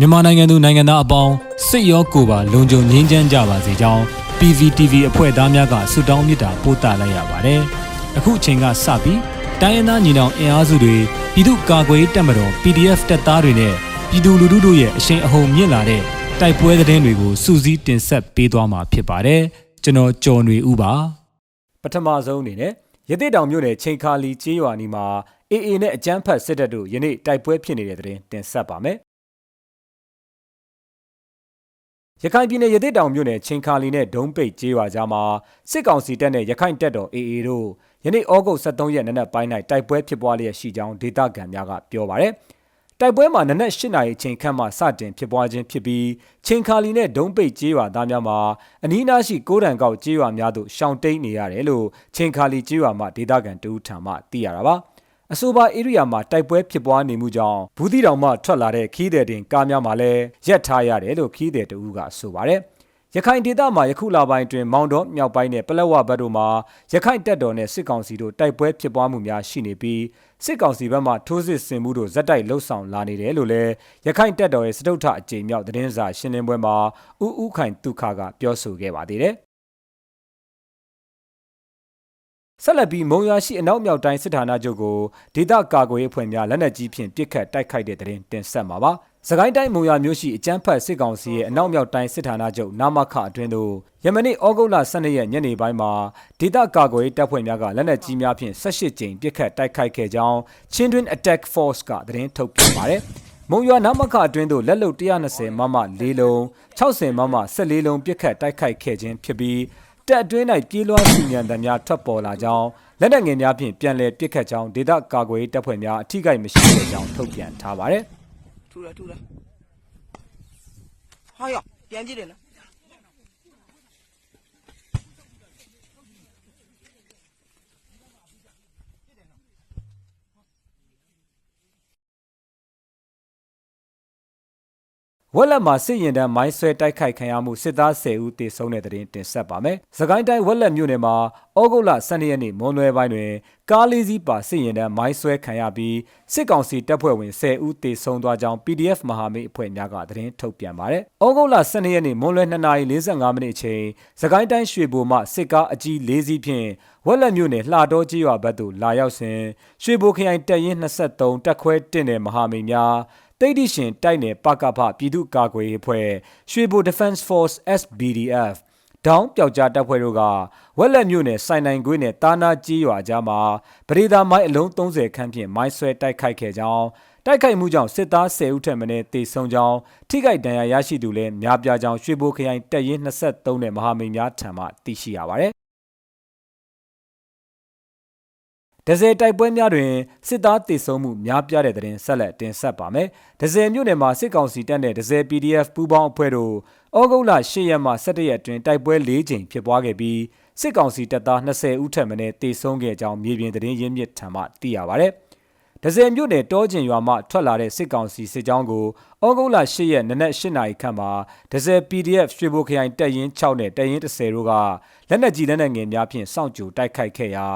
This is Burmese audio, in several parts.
မြန်မာနိုင်ငံသူနိုင်ငံသားအပေါင်းစိတ်ရောကိုယ်ပါလုံခြုံငြိမ်းချမ်းကြပါစေကြောင်း PVTV အဖွဲ့သားများကဆုတောင်းမေတ္တာပို့သလိုက်ရပါတယ်။အခုအချိန်ကစပြီးတိုင်းရင်းသားညီနောင်အင်အားစုတွေပြည်သူ့ကာကွယ်ရေးတပ်မတော် PDF တပ်သားတွေနဲ့ပြည်သူလူထုတို့ရဲ့အရှိန်အဟုန်မြင့်လာတဲ့တိုက်ပွဲသတင်းတွေကိုစူးစီးတင်ဆက်ပေးသွားမှာဖြစ်ပါတယ်။ကျွန်တော်ကျော်နေဦးပါ။ပထမဆုံးအနေနဲ့ရသေးတောင်မြို့နယ်ချိန်ခါလီကျေးရွာနီမှာ AA နဲ့အကြမ်းဖက်စစ်တပ်တို့ယနေ့တိုက်ပွဲဖြစ်နေတဲ့တဲ့တင်တင်ဆက်ပါမယ်။ ရခိုင်ပြည်နယ်ရသေးတောင်မြို့နယ်ချိန်ခါလီနဲ့ဒုံးပိတ်ကျေးရွာကြားမှာစစ်ကောင်စီတပ်နဲ့ရခိုင်တပ်တော် AA တို့ယနေ့ဩဂုတ်23ရက်နနက်ပိုင်း၌တိုက်ပွဲဖြစ်ပွားလျက်ရှိကြောင်းဒေသခံများကပြောပါရယ်။တိုက်ပွဲမှာနနက်၈နာရီအချိန်ခန့်မှစတင်ဖြစ်ပွားခြင်းဖြစ်ပြီးချိန်ခါလီနဲ့ဒုံးပိတ်ကျေးရွာသားများမှာအနီးအနားရှိကိုးတန်ကောက်ကျေးရွာများသို့ရှောင်တိန်နေရတယ်လို့ချိန်ခါလီကျေးရွာမှဒေသခံတဦးထံမှသိရတာပါ။ အဆိုပါဧရိယာမှာတိုက်ပွဲဖြစ်ပွားနေမှုကြောင့်ဘူးသီတောင်မှထွက်လာတဲ့ခီးတဲ့တင်ကားများမှာလည်းရက်ထားရတယ်လို့ခီးတဲ့တဦးကဆိုပါတယ်။ရခိုင်ဒေသမှာယခုလပိုင်းတွင်မောင်တော်မြောက်ပိုင်းနဲ့ပလက်ဝဘက်တို့မှာရခိုင်တပ်တော်နဲ့စစ်ကောင်စီတို့တိုက်ပွဲဖြစ်ပွားမှုများရှိနေပြီးစစ်ကောင်စီဘက်မှထိုးစစ်ဆင်မှုတို့ဇက်တိုက်လှုပ်ဆောင်လာနေတယ်လို့လည်းရခိုင်တပ်တော်ရဲ့စတုထအကြိမ်မြောက်သတင်းစာရှင်းလင်းပွဲမှာဦးဦးခိုင်ဒုက္ခကပြောဆိုခဲ့ပါသေးတယ်။ ဆက်လက်ပြီးမုံရွာရှိအနောက်မြောက်တိုင်းစစ်ဌာနချုပ်ကိုဒေသကာကွယ်ရေးအဖွဲ့များလက်နက်ကြီးဖြင့်ပစ်ခတ်တိုက်ခိုက်တဲ့တဲ့တင်တင်ဆက်မှာပါ။စကိုင်းတိုင်းမုံရွာမြို့ရှိအကြမ်းဖက်စစ်ကောင်စီရဲ့အနောက်မြောက်တိုင်းစစ်ဌာနချုပ်နာမခအတွင်းသို့ယမနေ့ဩဂုတ်လ12ရက်ညနေပိုင်းမှာဒေသကာကွယ်ရေးတပ်ဖွဲ့များကလက်နက်ကြီးများဖြင့်18ကြိမ်ပစ်ခတ်တိုက်ခိုက်ခဲ့ကြောင်း Chindrin Attack Force ကသတင်းထုတ်ပြန်ပါတယ်။မုံရွာနမခအတွင်းသို့လက်လုံ120မမ၄လုံး60မမ14လုံးပစ်ခတ်တိုက်ခိုက်ခဲ့ခြင်းဖြစ်ပြီး တပ်အတွင်း၌ပြေးလွှားစီညံတံများထွက်ပေါ်လာကြောင်းလက်နက်ငယ်များဖြင့်ပြန်လည်ပစ်ခတ်ကြောင်းဒေသကာကွယ်ရေးတပ်ဖွဲ့များအထိကိမရှိတဲ့ကြောင်းထုတ်ပြန်ထားပါတယ်။ထူတာထူတာဟာရပြန်ကြည့်တယ်နော် ဝက်လက်မှာစစ်ရင်တန်းမိုင်းဆွဲတိုက်ခိုက်ခံရမှုစစ်သား10ဦးသေဆုံးတဲ့တဲ့တင်တင်ဆက်ပါမယ်။စကိုင်းတိုင်းဝက်လက်မြို့နယ်မှာဩဂုတ်လ12ရက်နေ့မွန်းလွဲပိုင်းတွင်ကားလေးစီးပါစစ်ရင်တန်းမိုင်းဆွဲခံရပြီးစစ်ကောင်စီတပ်ဖွဲ့ဝင်10ဦးသေဆုံးသွားကြောင်း PDF မဟာမိတ်အဖွဲ့များကသတင်းထုတ်ပြန်ပါတယ်။ဩဂုတ်လ12ရက်နေ့မွန်းလွဲ2:45မိနစ်အချိန်စကိုင်းတိုင်းရွှေဘိုမှစစ်ကားအကြီး၄စီးဖြင့်ဝက်လက်မြို့နယ်လှတော်ကြီးရွာဘက်သို့လာရောက်စဉ်ရွှေဘိုခရိုင်တပ်ရင်း23တပ်ခွဲ1နယ်မဟာမိတ်များ တိတ်တိရှင်တိုက်နယ်ပကဖပြည်သူ့ကာကွယ်ရေးအဖွဲ့ရွှေဘို Defense Force SBDF ဒေါင်းပျောက်ကြားတပ်ဖွဲ့တို့ကဝက်လက်မြို့နယ်စိုင်နိုင်ကွေးနယ်တာနာကြီးရွာကြားမှာပရိသာမိုင်းအလုံး30ခန့်ဖြင့်မိုင်းဆွဲတိုက်ခိုက်ခဲ့ကြောင်းတိုက်ခိုက်မှုကြောင့်စစ်သား10ဦးထက်မနည်းတေဆုံးကြောင်းထိခိုက်ဒဏ်ရာရရှိသူလည်းများပြားကြောင်းရွှေဘိုခရိုင်တပ်ရင်း23နယ်မဟာမိတ်များထံမှသိရှိရပါတယ် ဒဇယ်တိုက်ပွဲများတွင်စစ်သားတေဆုံးမှုများပြားတဲ့တဲ့ရင်ဆက်လက်တင်ဆက်ပါမယ်။ဒဇယ်မြို့နယ်မှာစစ်ကောင်စီတပ်နဲ့ဒဇယ် PDF ပူးပေါင်းအဖွဲ့တို့ဩဂုတ်လ10ရက်မှ17ရက်တွင်တိုက်ပွဲ၄ကြိမ်ဖြစ်ပွားခဲ့ပြီးစစ်ကောင်စီတပ်သား20ဦးထက်မနည်းတေဆုံးခဲ့ကြောင်းမြေပြင်သတင်းရင်းမြစ်ထံမှသိရပါဗျ။ ဒဇယ်မြို့နယ်တောကျင်ရွာမှထွက်လာတဲ့စစ်ကောင်စီစစ်ကြောင်းကိုဩဂုတ်လ10ရက်နနက်8နာရီခန့်မှာဒဇယ် PDF ရွှေဘိုခရိုင်တပ်ရင်း6နဲ့တပ်ရင်း10တို့ကလက်နက်ကြီးလက်နက်ငယ်များဖြင့်စောင့်ကြိုတိုက်ခိုက်ခဲ့ရာ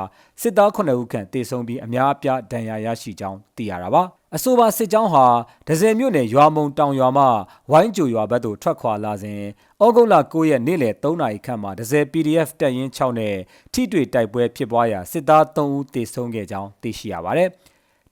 စစ်သား9ဦးခန့်တေဆုံးပြီးအများအပြားဒဏ်ရာရရှိကြောင်းသိရတာပါအဆိုပါစစ်ကြောင်းဟာဒဇယ်မြို့နယ်ရွာမုံတောင်ရွာမှဝိုင်းကြိုရွာဘက်သို့ထွက်ခွာလာစဉ်ဩဂုတ်လ9ရက်နေ့လယ်3နာရီခန့်မှာဒဇယ် PDF တပ်ရင်း6နဲ့ထိတွေ့တိုက်ပွဲဖြစ်ပွားရာစစ်သား3ဦးတေဆုံးခဲ့ကြောင်းသိရှိရပါတယ်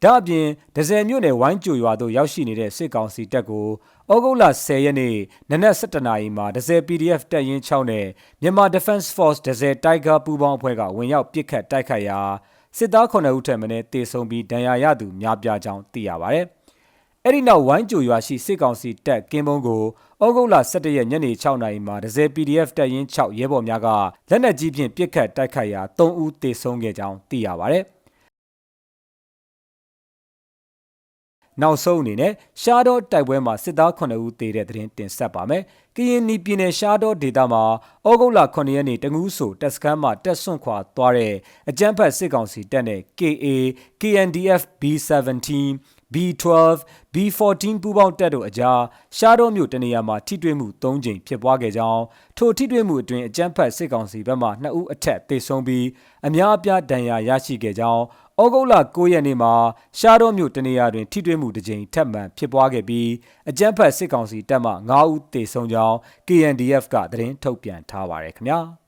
ဒါအပြင်ဒဇယ်မြို့နယ်ဝိုင်းကြိုရွာသို့ရောက်ရှိနေတဲ့စစ်ကောင်စီတပ်ကိုဩဂုတ်လ10ရက်နေ့နနက်7:00နာရီမှာဒဇယ် PDF တပ်ရင်း6နဲ့မြန်မာ Defense Force ဒဇယ် Tiger ပူးပေါင်းအဖွဲ့ကဝင်ရောက်ပစ်ခတ်တိုက်ခိုက်ရာစစ်သား9ဦးထက်မနည်းတေဆုံးပြီးဒဏ်ရာရသူများပြားကြောင်းသိရပါတယ်။အဲ့ဒီနောက်ဝိုင်းကြိုရွာရှိစစ်ကောင်စီတပ်ကင်းဘုံကိုဩဂုတ်လ17ရက်ညနေ6နာရီမှာဒဇယ် PDF တပ်ရင်း6ရဲဘော်များကလက်နက်ကြီးဖြင့်ပစ်ခတ်တိုက်ခိုက်ရာ3ဦးသေဆုံးခဲ့ကြောင်းသိရပါတ နောက်ဆုံးအနေနဲ့ရှားတော့တိုက်ပွဲမှာစစ်သား9ဦးသေတဲ့သတင်းတင်ဆက်ပါမယ်။ကရင်နီပြည်နယ်ရှားတော့ဒေသမှာဩဂုတ်လ9ရက်နေ့တငူးဆိုတပ်စခန်းမှာတက်ဆွန့်ခွာသွားတဲ့အကြမ်းဖက်စစ်ကောင်စီတပ်နဲ့ KA KNDF B17 B12 B14 ပူးပေါင်းတပ်တို့အကြားရှားတော့မြို့တနေရာမှာထိတွေ့မှု၃ကြိမ်ဖြစ်ပွားခဲ့ကြောင်းထိုထိတွေ့မှုအတွင်းအကြမ်းဖက်စစ်ကောင်စီဘက်မှ2ဦးအထက်သေဆုံးပြီးအများအပြားဒဏ်ရာရရှိခဲ့ကြောင်းဩ ဩဂုတ်လ9ရက်နေ့မှာရှားတော်မြို့တနေရာတွင်ထိတွေ့မှုတစ်ကြိမ်ထပ်မံဖြစ်ပွားခဲ့ပြီးအကြမ်းဖက်စစ်ကောင်စီတပ်မှ9ဦးသေဆုံးကြောင်း KNDF ကသတင်းထုတ်ပြန်ထားပါတယ်ခင်ဗျာ။